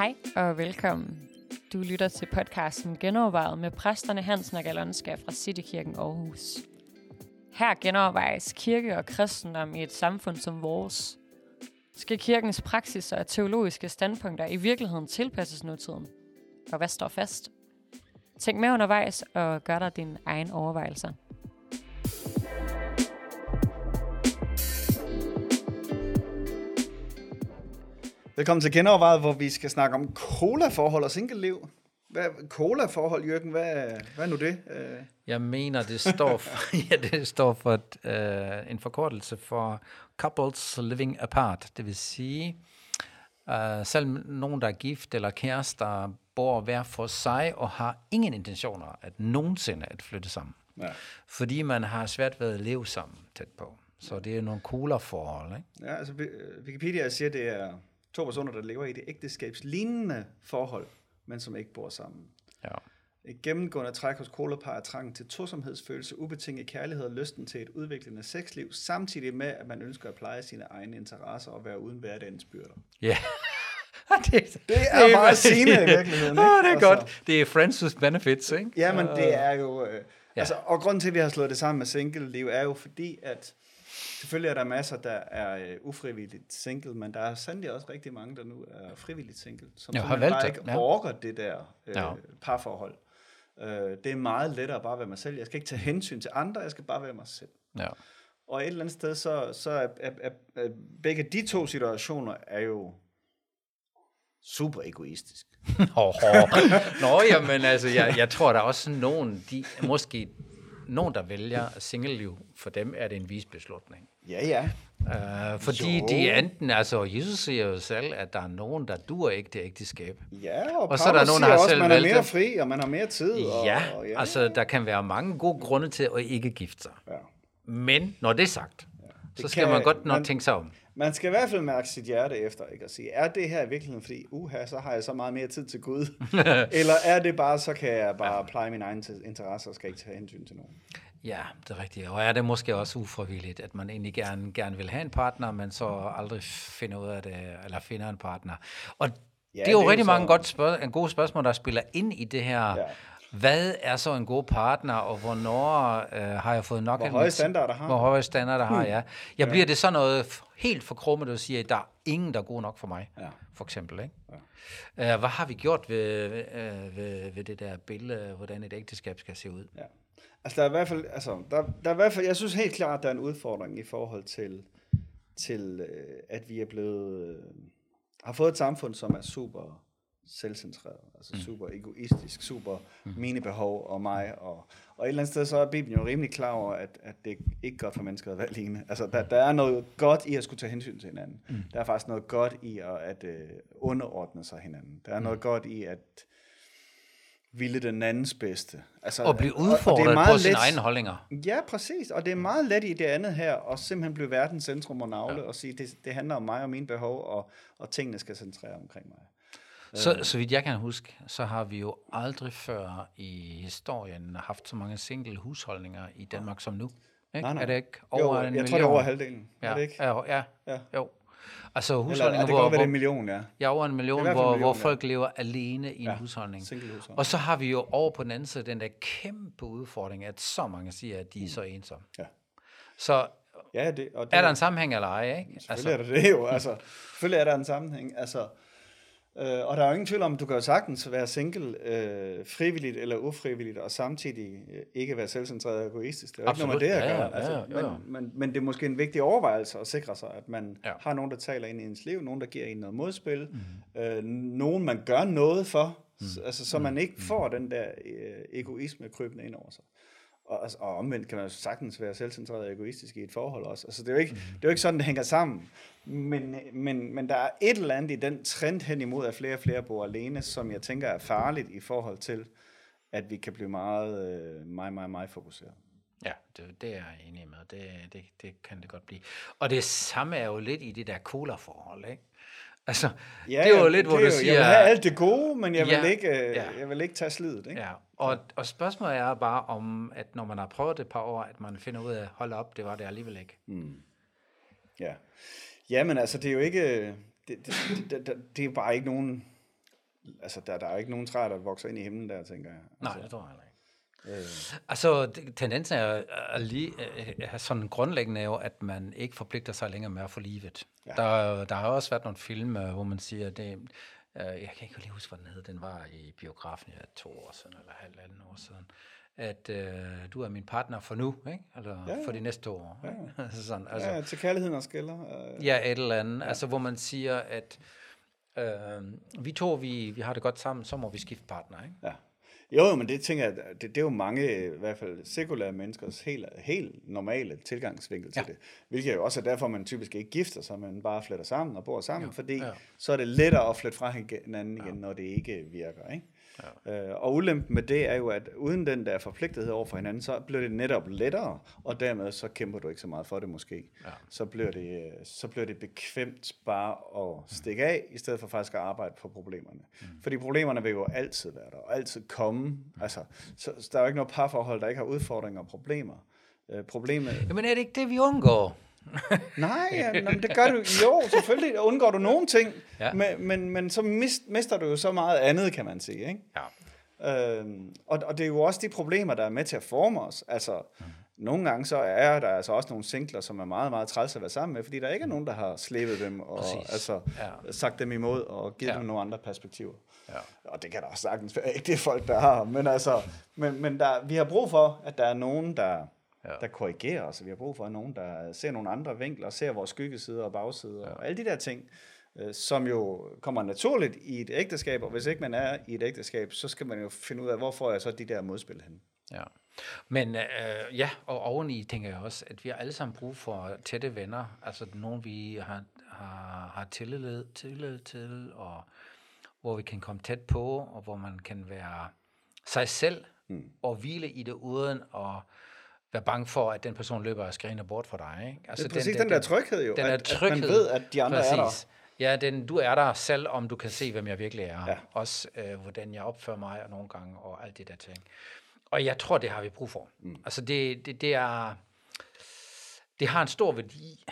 Hej og velkommen. Du lytter til podcasten Genovervejet med præsterne Hansen og Galonska fra Citykirken Aarhus. Her genovervejes kirke og kristendom i et samfund som vores. Skal kirkens praksis og teologiske standpunkter i virkeligheden tilpasses nutiden? Og hvad står fast? Tænk med undervejs og gør dig dine egen overvejelser. Velkommen til Genovervejet, hvor vi skal snakke om cola-forhold og single-liv. Hvad, cola-forhold, Jørgen, hvad, hvad er nu det? Øh, Jeg mener, det står for, ja, det står for et, uh, en forkortelse for couples living apart. Det vil sige, uh, selv nogen, der er gift eller kærester, bor hver for sig og har ingen intentioner at nogensinde at flytte sammen. Ja. Fordi man har svært ved at leve sammen tæt på. Så det er nogle coolere forhold, ikke? ja, altså Wi- Wikipedia siger, det er to personer, der lever i det ægteskabslignende forhold, men som ikke bor sammen. Ja. Et gennemgående træk hos colapar er trangen til tosomhedsfølelse, ubetinget kærlighed og lysten til et udviklende sexliv, samtidig med, at man ønsker at pleje sine egne interesser og være uden hverdagens byrder. Ja. det, Det er meget sigende i virkeligheden, Åh, ikke? det er Altså- godt. Det er friends with benefits, ikke? Ja, men det er jo... Øh, ja. Altså, og grunden til, at vi har slået det sammen med single-liv, er jo fordi, at selvfølgelig er der masser, der er øh, ufrivilligt single, men der er sandelig også rigtig mange, der nu er frivilligt single, som Ja, har valgt bare det, ikke ja. orker det der øh, Ja. parforhold. Øh, det er meget lettere bare at være mig selv. Jeg skal ikke tage hensyn til andre, jeg skal bare være mig selv. Ja. Og et eller andet sted, så, så er, er, er, er begge de to situationer er jo super egoistisk. Nå jamen altså, jeg, jeg tror, der er også nogen, de, måske nogen, der vælger single-liv, for dem er det en vis beslutning. Ja, ja. Uh, fordi Jo. de enten, altså Jesus siger jo selv, at der er nogen, der duer ikke til ægteskab. Ja, og, Og og så er der nogen, der har også, selv man er mere det. fri, og man har mere tid. Og, Ja, og, ja. altså der kan være mange gode grunde til at ikke gifte sig. ja. Men når det er sagt, så skal kan- man godt nok man- tænke sig om. Man skal i hvert fald mærke sit hjerte efter, ikke? Og sige, er det her i virkeligheden, fordi uha, så har jeg så meget mere tid til Gud? Eller er det bare, så kan jeg bare pleje mine egne interesser og skal ikke tage hensyn til nogen? Ja, det er rigtigt. Og er det måske også ufrivilligt, at man egentlig gerne, gerne vil have en partner, men så aldrig finder ud af det, eller finder en partner. Og ja, det er jo det er rigtig jo mange så- godt spørg- gode spørgsmål, der spiller ind i det her. Ja. Ja. Hvad er så en god partner, og hvornår øh, har jeg fået nok Hvor af høje standarder har Hvor høje standarder har jeg? Jeg bliver det så noget helt forkrummet, at sige, at der er ingen, der er god nok for mig, Ja. for eksempel. Ikke? Ja. hvad har vi gjort ved, ved, ved, ved det der billede, hvordan et ægteskab skal se ud? Ja. Altså, der er i hvert fald, altså, der, der er i hvert fald, jeg synes helt klart, at der er en udfordring i forhold til, til øh, at vi er blevet, øh, har fået et samfund, som er super selvcentreret, altså mm. super egoistisk, super mm. mine behov og mig, og, og et eller andet sted, så er Bibelen jo rimelig klar over, at, at det ikke er godt for mennesker at være alene. Altså, der, der er noget godt i at skulle tage hensyn til hinanden. Mm. Der er faktisk noget godt i at, at øh, underordne sig hinanden. Der er noget godt i at ville den andens bedste. Altså, Og blive og- og det er udfordret meget på sine let- egne holdninger. Ja, præcis. Og det er meget let i det andet her, at simpelthen blive verdens centrum og navle, ja. og sige, det, det handler om mig og mine behov, og, og tingene skal centrere omkring mig. Så, så vidt jeg kan huske, så har vi jo aldrig før i historien haft så mange single husholdninger i Danmark som nu. Ikke? Nej, nej. Er det ikke Jo, over en jeg million? tror, det er over halvdelen. Ja, Er det ikke? Ja, ja, Ja. jo. Altså Eller, husholdninger, er det hvor, godt det hvor, en million, ja. ja, over en million, hvor, en hvor million, ja. folk lever alene i en Ja, husholdning. husholdning. Og så har vi jo over på den anden side den der kæmpe udfordring, at så mange siger, at de er så ensomme. Ja. Så Ja, det, og det, er der en sammenhæng eller ej? Ikke? Selvfølgelig er der det jo. Altså, selvfølgelig er der en sammenhæng. Altså, øh, og der er jo ingen tvivl om, at du kan jo sagtens være single, øh, frivilligt eller ufrivilligt, og samtidig øh, ikke være selvcentreret og egoistisk. Det er jo ikke noget med det Absolut. at Ja, gøre. ja, Altså, ja, ja. men, men, men det er måske en vigtig overvejelse at sikre sig, at man Ja. har nogen, der taler ind i ens liv, nogen, der giver en noget modspil, Mhm. mm. øh, nogen, man gør noget for, mm. altså, så man ikke får den der øh, egoisme krybende ind over sig. Og, altså, og omvendt kan man jo sagtens være selvcentreret og egoistisk i et forhold også. Altså, det, er jo ikke, det er jo ikke sådan, det hænger sammen. Men, men, men der er et eller andet i den trend hen imod, at flere og flere bor alene, som jeg tænker er farligt i forhold til, at vi kan blive meget, øh, meget, meget, meget fokuseret. Ja, det, det er jeg enig med. Det, det, det kan det godt blive. Og det samme er jo lidt i det der cola-forhold, ikke? Altså, ja, det er jo lidt, hvor er du jo- siger... Jeg vil have alt det gode, men jeg vil, Ja, ikke, øh, ja. jeg vil ikke tage slidet. Ikke? Ja, og, og spørgsmålet er bare om, at når man har prøvet det et par år, at man finder ud af, hold op, det var det alligevel ikke. Ja. Jamen altså, det er jo ikke... Det, det, det, det, det er bare ikke nogen altså, der, der er ikke nogen træer, der vokser ind i himlen der, tænker jeg. Nej, Altså, det tror jeg ikke. Øh, Altså, tendensen er, er lige, er sådan grundlæggende jo, at man ikke forpligter sig længere med at få livet. Ja. Der, der har også været nogle film, øh, hvor man siger, at det, øh, jeg kan ikke lige huske, hvad den hed, den var i biografen ja, to år siden, eller halvanden år siden, at øh, du er min partner for nu, ikke? Eller ja, Ja, for de næste år. Ja. sådan, altså, ja, til kærligheden og skiller. Øh, Ja, et eller andet. Ja. Altså, hvor man siger, at øh, vi to, vi, vi har det godt sammen, så må vi skifte partner, ikke? Ja. Jo, men det tænker jeg, det, det er jo mange, i hvert fald sekulære menneskers helt, helt normale tilgangsvinkel til Ja. det. Hvilket jo også er derfor, man typisk ikke gifter sig, men bare fletter sammen og bor sammen, Ja, fordi ja. så er det lettere at flette fra hinanden igen, når det ikke virker. Ikke? Ja. Øh, og ulempen med det er jo, at uden den der forpligtethed over for hinanden, så bliver det netop lettere, og dermed så kæmper du ikke så meget for det måske. Ja. Så, bliver det, så bliver det bekvemt bare at stikke af, i stedet for faktisk at arbejde på problemerne. Mm. Fordi problemerne vil jo altid være der, og altid komme. Altså, så, så der er jo ikke noget parforhold, der ikke har udfordringer og problemer. Øh, problemet... Jamen, er det ikke det, vi undgår? Nej, ja, men det gør du jo, selvfølgelig undgår du nogle ting, Ja. men, men, men så mist, mister du jo så meget andet, kan man sige. Ikke? Ja. Øhm, og, og det er jo også de problemer, der er med til at forme os. Altså, mm. nogle gange så er der altså også nogle singler, som er meget, meget træls at være sammen med, fordi der ikke er nogen, der har slæbet dem og Præcis. altså, Ja. sagt dem imod og givet Ja. dem nogle andre perspektiver. Ja. Og det kan der også sagtens være, ikke det folk, der har. Men, altså, men, men der, vi har brug for, at der er nogen, der, Ja. der korrigerer os. og Vi har brug for nogen, der ser nogle andre vinkler, ser vores skyggesider og bagsider, ja. og alle de der ting, øh, som jo kommer naturligt i et ægteskab, og hvis ikke man er i et ægteskab, så skal man jo finde ud af, hvor får jeg så de der modspil hen. Ja. Men øh, ja, og oveni tænker jeg også, at vi har alle sammen brug for tætte venner. Altså nogen, vi har, har, har tillid, tillid til, og hvor vi kan komme tæt på, og hvor man kan være sig selv, mm. og hvile i det, uden at være bange for, at den person løber og skriner bort fra dig. Ikke? Altså Det er præcis den, den der tryghed jo, Den at- er at man tryghed. ved, at de andre er der. Præcis. Ja, den, du er der selv, om du kan se, hvem jeg virkelig er. Ja. Også øh, hvordan jeg opfører mig og nogle gange, og alt det der ting. Og jeg tror, det har vi brug for. Mm. Altså, det, det, det er... Det har en stor værdi,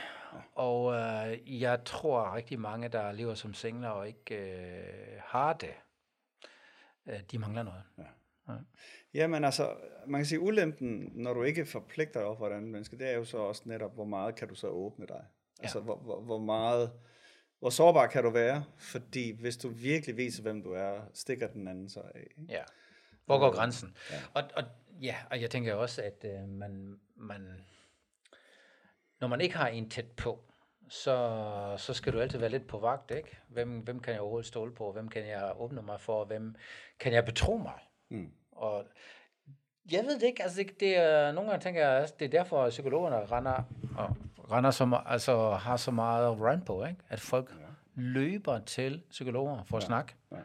og øh, jeg tror rigtig mange, der lever som singler og ikke øh, har det, øh, de mangler noget. Jamen altså, man kan sige, ulempen, når du ikke forpligter dig over for et andet menneske, det er jo så også netop, hvor meget kan du så åbne dig? Altså, hvor, hvor, hvor meget, hvor sårbar kan du være? Fordi hvis du virkelig viser, hvem du er, stikker den anden så af. Ikke? Ja. Hvor går grænsen? Ja. Og, og, ja, og jeg tænker også, at øh, man, man, når man ikke har en tæt på, så, så skal du altid være lidt på vagt, ikke? Hvem, hvem kan jeg overhovedet stole på? Hvem kan jeg åbne mig for? Hvem kan jeg betro mig? Mm. Og jeg ved det ikke, altså det, det er, nogle gange tænker jeg, det er derfor, at psykologerne render, og render som, altså har så meget run på, ikke? At folk ja. løber til psykologer for at ja. snakke Ja, ja.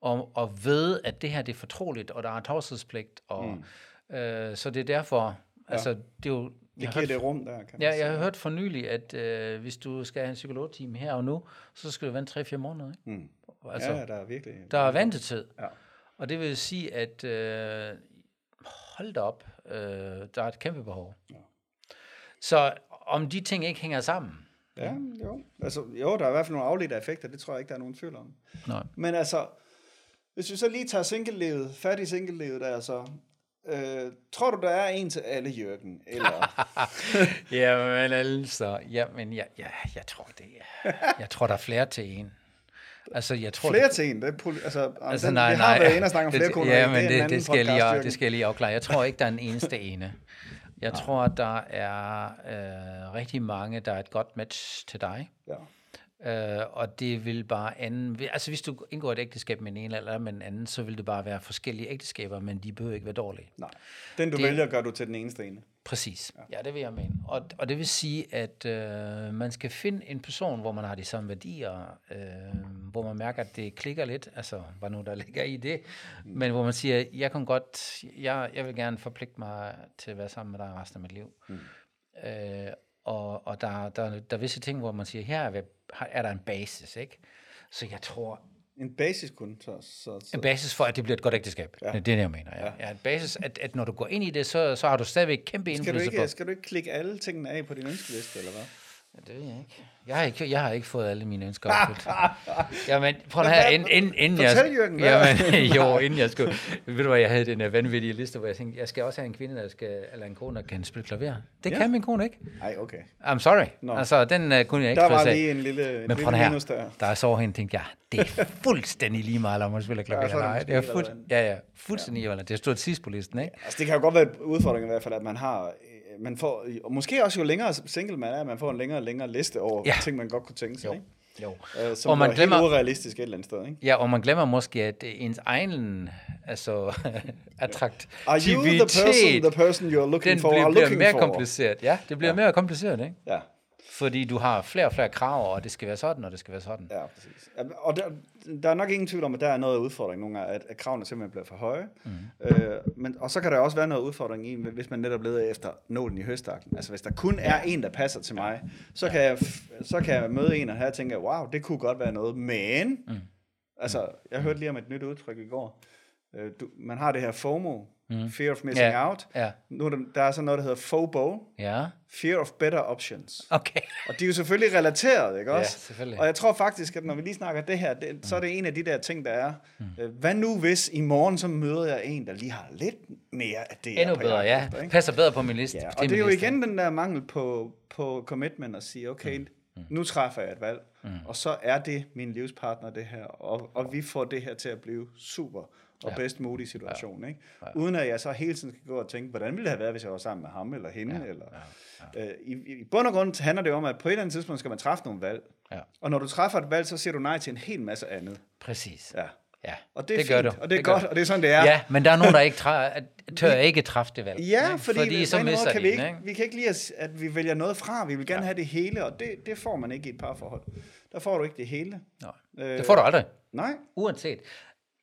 og, og ved, at det her det er fortroligt, og der er tavshedspligt, og mm. øh, så det er derfor, ja. altså det er jo, Det giver det rum der, kan ja, jeg har hørt for nylig, at øh, hvis du skal have en psykologteam her og nu, så skal du vente 3-4 måneder, ikke? Mm. Altså, ja, der er virkelig... der er ventetid, Ja. Og det vil sige, at øh, hold da op, øh, der er et kæmpe behov. Ja. Så om de ting ikke hænger sammen, Ja, jo. Altså, jo, der er i hvert fald nogle afledte effekter, det tror jeg ikke, der er nogen tvivl om. Nej. Men altså, hvis vi så lige tager single-livet, fat i single-livet der så, øh, tror du, der er en til alle, Jørgen? Eller, Jamen altså, jamen, jeg, jeg, jeg tror det. Jeg tror, der er flere til en. Altså, jeg tror, flere det, til en? Det er altså, altså, den, nej, vi har nej, været inde og snakke om det- flere koner. Ja, men en det, anden det, skal podcast, lige, det skal jeg lige afklare. Jeg tror ikke, der er en eneste ene. Jeg tror, der er øh, rigtig mange, der er et godt match til dig. Ja. Øh, og det vil bare anden... Altså, hvis du indgår et ægteskab med en ene eller med en anden, så vil det bare være forskellige ægteskaber, men de behøver ikke være dårlige. Nej. Den, du Det- vælger, gør du til den eneste ene. Præcis. Ja, ja det vil jeg mene. Og, og det vil sige, at øh, man skal finde en person, hvor man har de samme værdier, øh, hvor man mærker, at det klikker lidt, altså hvad nu der ligger i det, mm. men hvor man siger, jeg kan godt, jeg, jeg vil gerne forpligte mig til at være sammen med dig resten af mit liv. Mm. Øh, og og der, der, der er visse ting, hvor man siger, her er, er der en basis, ikke? Så jeg tror, En basis kun. Så, så, så. en basis for, at det bliver et godt ægteskab. Ja. Det er det, jeg mener. Ja. Ja, en basis, at, at når du går ind i det, så, så har du stadigvæk kæmpe Skal du, indflydelse på... ikke, skal du ikke klikke alle tingene af på din ønskeliste, eller hvad? Ja, det ved jeg ikke. Jeg har ikke, jeg har ikke fået alle mine ønsker opfyldt. Jamen, prøv at her, inden, inden, inden jeg... Fortæl, Jørgen, Jamen, jo, inden jeg skulle... Ved du hvad, jeg havde den her vanvittige liste, hvor jeg tænkte, jeg skal også have en kvinde, der skal, eller en kone, der kan spille klaver. Det Ja. kan min kone ikke. Ej, okay. I'm sorry. Nå. Altså, den uh, kunne jeg ikke Der var lige en lille, en Men lille her, minus der. der er så hende, tænkte jeg, det er fuldstændig lige meget, om man spiller klaver Ja, er eller det er fuld, ja, ja, fuldstændig ja. Det stod sidst på listen, ikke? Altså, det kan jo godt være en udfordring i hvert fald, at man har, øh, man får, og måske også jo længere single man er, man får en længere og længere liste over Ja. ting, man godt kunne tænke sig, Jo. ikke? Jo. Øh, som Og man glemmer- helt urealistisk et eller andet sted, ikke? Ja, og man glemmer måske, at ens egen altså, attraktivitet, Are you the person, the person you're looking den for, bliver, are bliver mere for? kompliceret. Ja, det bliver ja. mere kompliceret, ikke? Ja, Fordi du har flere og flere krav, og det skal være sådan, og det skal være sådan. ja, præcis. Og der, der er nok ingen tvivl om, at der er noget udfordring nogle gange, at, at kravene simpelthen bliver for høje. Mm. Øh, men, og så kan der også være noget udfordring i, hvis man netop leder efter nålen i høstakken. Altså hvis der kun er en, der passer til mig, så kan jeg, så kan jeg møde en og her tænke, wow, det kunne godt være noget, men... Mm. Altså, jeg hørte lige om et nyt udtryk i går. Øh, du, man har det her FOMO, mm. Fear of Missing Ja. Out. Ja. Nu er der, der er så noget, der hedder FOBO, Ja, Fear of Better Options. okay. Og de er jo selvfølgelig relateret, ikke Ja, også? selvfølgelig. Og jeg tror faktisk, at når vi lige snakker det her, det, så er det en af de der ting, der er. Øh, hvad nu hvis i morgen, så møder jeg en, der lige har lidt mere af det, Endnu bedre, ja. efter, ikke? Passer bedre på min liste. Ja, og det er jo igen den der mangel på, på commitment at sige, okay, nu træffer jeg et valg, og så er det min livspartner det her, og, og vi får det her til at blive super og bedst mulig situation, ikke? Uden at jeg så hele tiden skal gå og tænke, hvordan ville det have været, hvis jeg var sammen med ham eller hende, eller... Øh, i, I bund og grund handler det om, at på et eller andet tidspunkt skal man træffe nogle valg, Ja. og når du træffer et valg, så siger du nej til en hel masse andet. Præcis. Ja. Ja, Og det er det gør fint, du. og det er Det godt, og det er sådan, det er. Ja, men der er nogen, der ikke træ- tør ikke træffe det valg. Ja, ikke? fordi, fordi så mister kan vi, den, ikke, vi kan ikke lide, at, vi vælger noget fra. Vi vil gerne ja. have det hele, og det, det får man ikke i et parforhold. Der får du ikke det hele. Nej. Øh, Det får du aldrig. Nej, Uanset.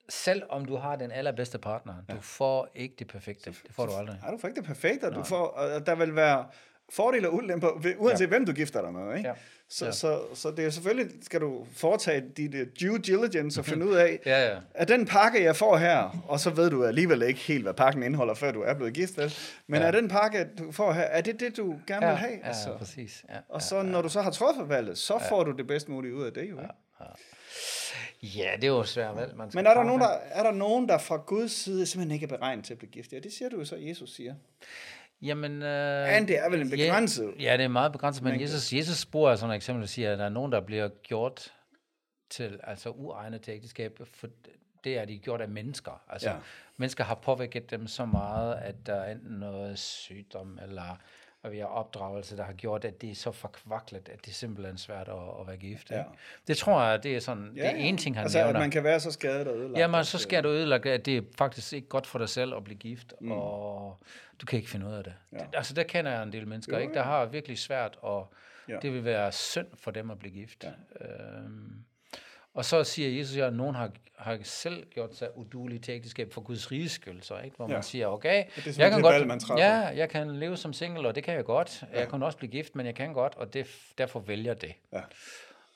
Selv om du har den allerbedste partner, du får ikke det perfekte. Det får du aldrig. Nej, du får ikke det perfekte, og du får, og der vil være fordele og ulemper, ved- uanset ja. hvem du gifter dig med. Ikke? Ja. Så, Ja. så, så det er selvfølgelig, skal du foretage dit uh, due diligence og finde ud af, Ja, ja. at den pakke, jeg får her, og så ved du alligevel ikke helt, hvad pakken indeholder, før du er blevet gift, vel? men Ja. er den pakke, du får her, er det det, du gerne Ja, vil have? ja, altså? præcis. Ja, Og så når du så har truffet valget, så får du det bedst mulige ud af det jo. Ikke? ja, det er jo svært valg. Man Men er der, nogen, der, er der nogen, der fra Guds side simpelthen ikke er beregnet til at blive gift? Ja, det siger du jo så, Jesus siger. Jamen, øh, Men det er vel en begrænset... Ja, ja, det er meget begrænset, men mængde. Jesus, Jesus bruger sådan et eksempel, der siger, at der er nogen, der bliver gjort til, altså uegnet til ægteskab, for det er de gjort af mennesker. Altså, ja. mennesker har påvirket dem så meget, at der er enten noget sygdom, eller og vi har opdragelse, der har gjort, at det er så forkvaklet, at det er simpelthen svært at, at være gift. Ja. Ikke? Det tror jeg, det er sådan, ja, det er en ting, han altså, nævner. at man kan være så skadet og ødelagt. Jamen, så skal du ødelægge, at det er faktisk ikke godt for dig selv at blive gift, mm. og du kan ikke finde ud af det. Ja. det. Altså, der kender jeg en del mennesker, Jo, ikke, der har virkelig svært, og Ja. ja. det vil være synd for dem at blive gift. Ja. Øhm, og så siger Jesus, at nogen har, har selv gjort sig udulige til ægteskab for Guds riges skyld, så, ikke? hvor Ja. man siger, okay, det er jeg kan det godt, valg, man træffer. ja, jeg kan leve som single, og det kan jeg godt. Ja. Jeg kan også blive gift, men jeg kan godt, og det, derfor vælger det. Ja.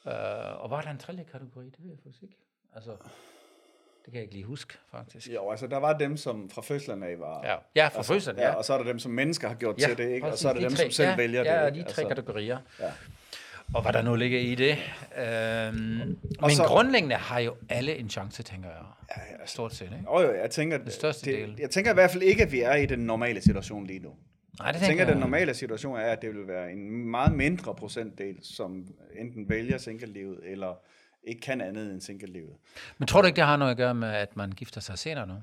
Øh, og var der en tredje kategori? Det ved jeg faktisk ikke. Altså, det kan jeg ikke lige huske, faktisk. Jo, altså der var dem, som fra fødslen af var... Ja, ja fra altså, fødslen, Ja, ja. og så er der dem, som mennesker har gjort ja, til det, ikke? Og så er der de dem, tre, som selv ja, vælger ja, det. Ja, de tre Altså, kategorier. Ja. Og hvad der nu ligger i det. Øhm, men så- grundlæggende har jo alle en chance, tænker jeg. Ja, ja, altså, Stort set, ikke? Jo, jo, jeg tænker, Den største det, del. jeg tænker i hvert fald ikke, at vi er i den normale situation lige nu. Nej, det Jeg tænker, at den normale situation er, at det vil være en meget mindre procentdel, som enten vælger single-livet, eller ikke kan andet end single-livet. Men tror du ikke, det har noget at gøre med, at man gifter sig senere nu?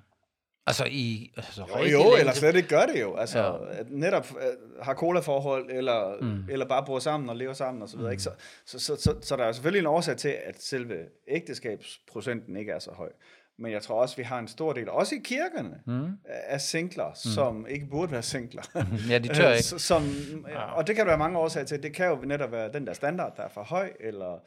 Altså i altså, Jo, jo længe eller slet ikke gør det jo. Altså, Ja. ja. at netop uh, har cola-forhold, eller, mm. eller bare bor sammen og lever sammen osv. Mm. Ikke? Så, så, så, så, så der er selvfølgelig en årsag til, at selve ægteskabsprocenten ikke er så høj. Men jeg tror også, vi har en stor del, også i kirkerne, mm. af singler, mm. som ikke burde være singler. Ja, de tør Øh, ikke. Som, og det kan der være mange årsager til. Det kan jo netop være den der standard, der er for høj, eller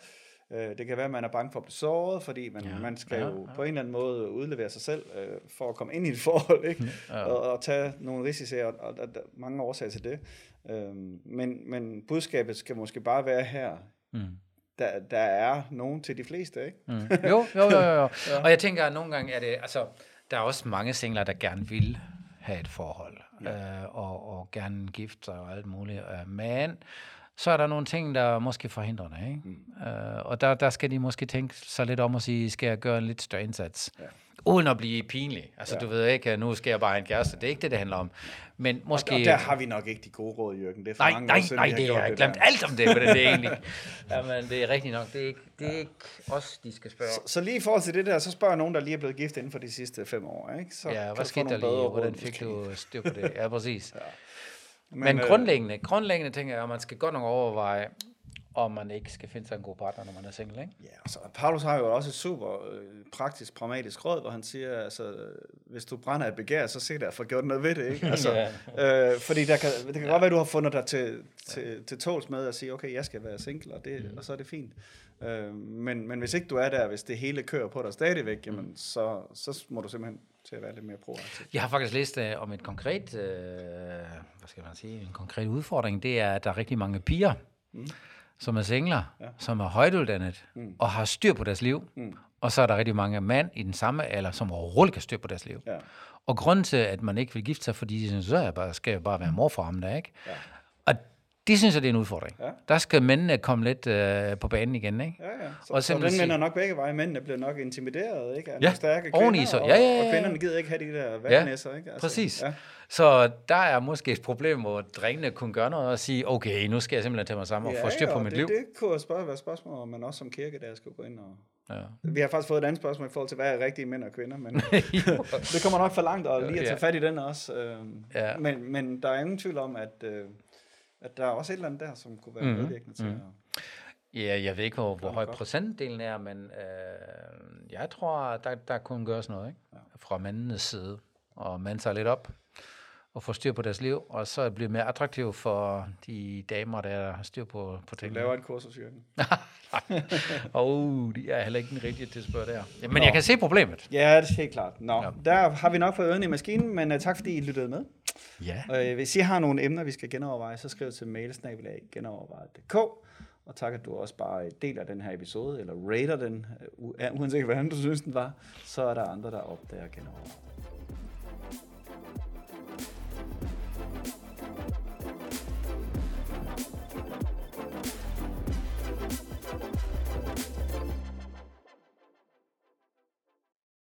øh, det kan være, at man er bange for at blive såret, fordi man, ja, man skal ja, ja, jo på en eller anden måde udlevere sig selv øh, for at komme ind i et forhold, ikke? Ja. Og, og tage nogle risici, og, og der, der er mange årsager til det. Øhm, men, men budskabet skal måske bare være her, Mm. der, der er nogen til de fleste, ikke? Mm. Jo, jo, jo, jo. jo. Og jeg tænker, at nogle gange er det, altså, der er også mange singler, der gerne vil have et forhold, ja. øh, og, og gerne gifte sig og alt muligt. Øh, men så er der nogle ting, der måske forhindrer det. Ikke? Mm. Uh, og der, der skal de måske tænke sig lidt om og sige, skal jeg gøre en lidt større indsats? Ja. Uden at blive pinlig. Altså, ja. du ved ikke, nu skal jeg bare en kæreste. Det er ikke det, det handler om. Men måske... Og der har vi nok ikke de gode råd, Jørgen. Det er for nej, mange nej, år siden, nej, har det er jeg glemt der. alt om det, men det er egentlig... Jamen, det er rigtigt nok. Det er ikke, det er ikke os, de skal spørge. Så, så lige i forhold til det der, så spørger nogen, der lige er blevet gift inden for de sidste fem år. Ikke? Så ja, hvad skete der lige? Hvordan fik du styr på det? Ja, præcis. ja. Men, Men, øh, grundlæggende, grundlæggende tænker jeg, at man skal godt nok overveje, om man ikke skal finde sig en god partner, når man er single, ikke? Ja, altså, Paulus har jo også et super øh, praktisk, pragmatisk råd, hvor han siger, altså, øh, hvis du brænder et begær, så se der, for gjort noget ved det, ikke? Altså, øh, fordi der kan, det kan ja. godt være, at du har fundet dig til, til, til tåls med at sige, okay, jeg skal være single, og, det, mm. og så er det fint. Øh, men, men hvis ikke du er der, hvis det hele kører på dig stadigvæk, jamen, Mm. så, så må du simpelthen til at være lidt mere proaktiv. Jeg har faktisk læst uh, om et konkret, uh, hvad skal man sige, en konkret udfordring. Det er, at der er rigtig mange piger, mm. som er singler, ja. som er højtuddannet mm. og har styr på deres liv. Mm. Og så er der rigtig mange mænd i den samme alder, som overhovedet har styr på deres liv. Ja. Og grunden til, at man ikke vil gifte sig, fordi de synes, så jeg bare, skal jeg bare være mor for ham der, ikke? Ja. Og det synes jeg, det er en udfordring. Ja. Der skal mændene komme lidt øh, på banen igen, ikke? Ja, ja. Så, Og og så den vender nok begge veje. Mændene bliver nok intimideret, ikke? Af Ja, stærke kvinder, så. og, Ja, ja, ja, og ja. kvinderne gider ikke have de der vandnæsser, ikke? Altså, Præcis. Ja. Så der er måske et problem, hvor drengene kunne gøre noget og sige, okay, nu skal jeg simpelthen tage mig sammen og få styr på og mit det, liv. Det kunne spørge, være spørgsmål, om man også som kirke der skulle gå ind og... Ja. Vi har faktisk fået et andet spørgsmål i forhold til, hvad er rigtige mænd og kvinder, men det kommer nok for langt at lige at tage Ja. fat i den også. øhm, Ja. Men, men der er ingen tvivl om, at, øh, at der er også et eller andet der, som kunne være Mhm. medvirkende til Mhm. at... Ja, jeg ved ikke, hvor, hvor høj godt. procentdelen er, men øh, jeg tror, der, der kunne gøres noget ikke? fra mændenes side. Og mande sig lidt op og få styr på deres liv, og så blive mere attraktiv for de damer, der har styr på, på Du tingene. laver et kursus, Jørgen. Og uh, de er heller ikke den rigtige til at spørge der. Ja, men Nå. jeg kan se problemet. Ja, det er helt klart. Nå, Ja. ja. der har vi nok fået ørerne i maskinen, men uh, tak fordi I lyttede med. Ja. Og øh, hvis I har nogle emner, vi skal genoverveje, så skriv til mailsnabelag.genovervejet.dk Og tak, at du også bare øh, deler den her episode, eller rater den, øh, uanset hvordan du synes, den var, så er der andre, der opdager genoverveje.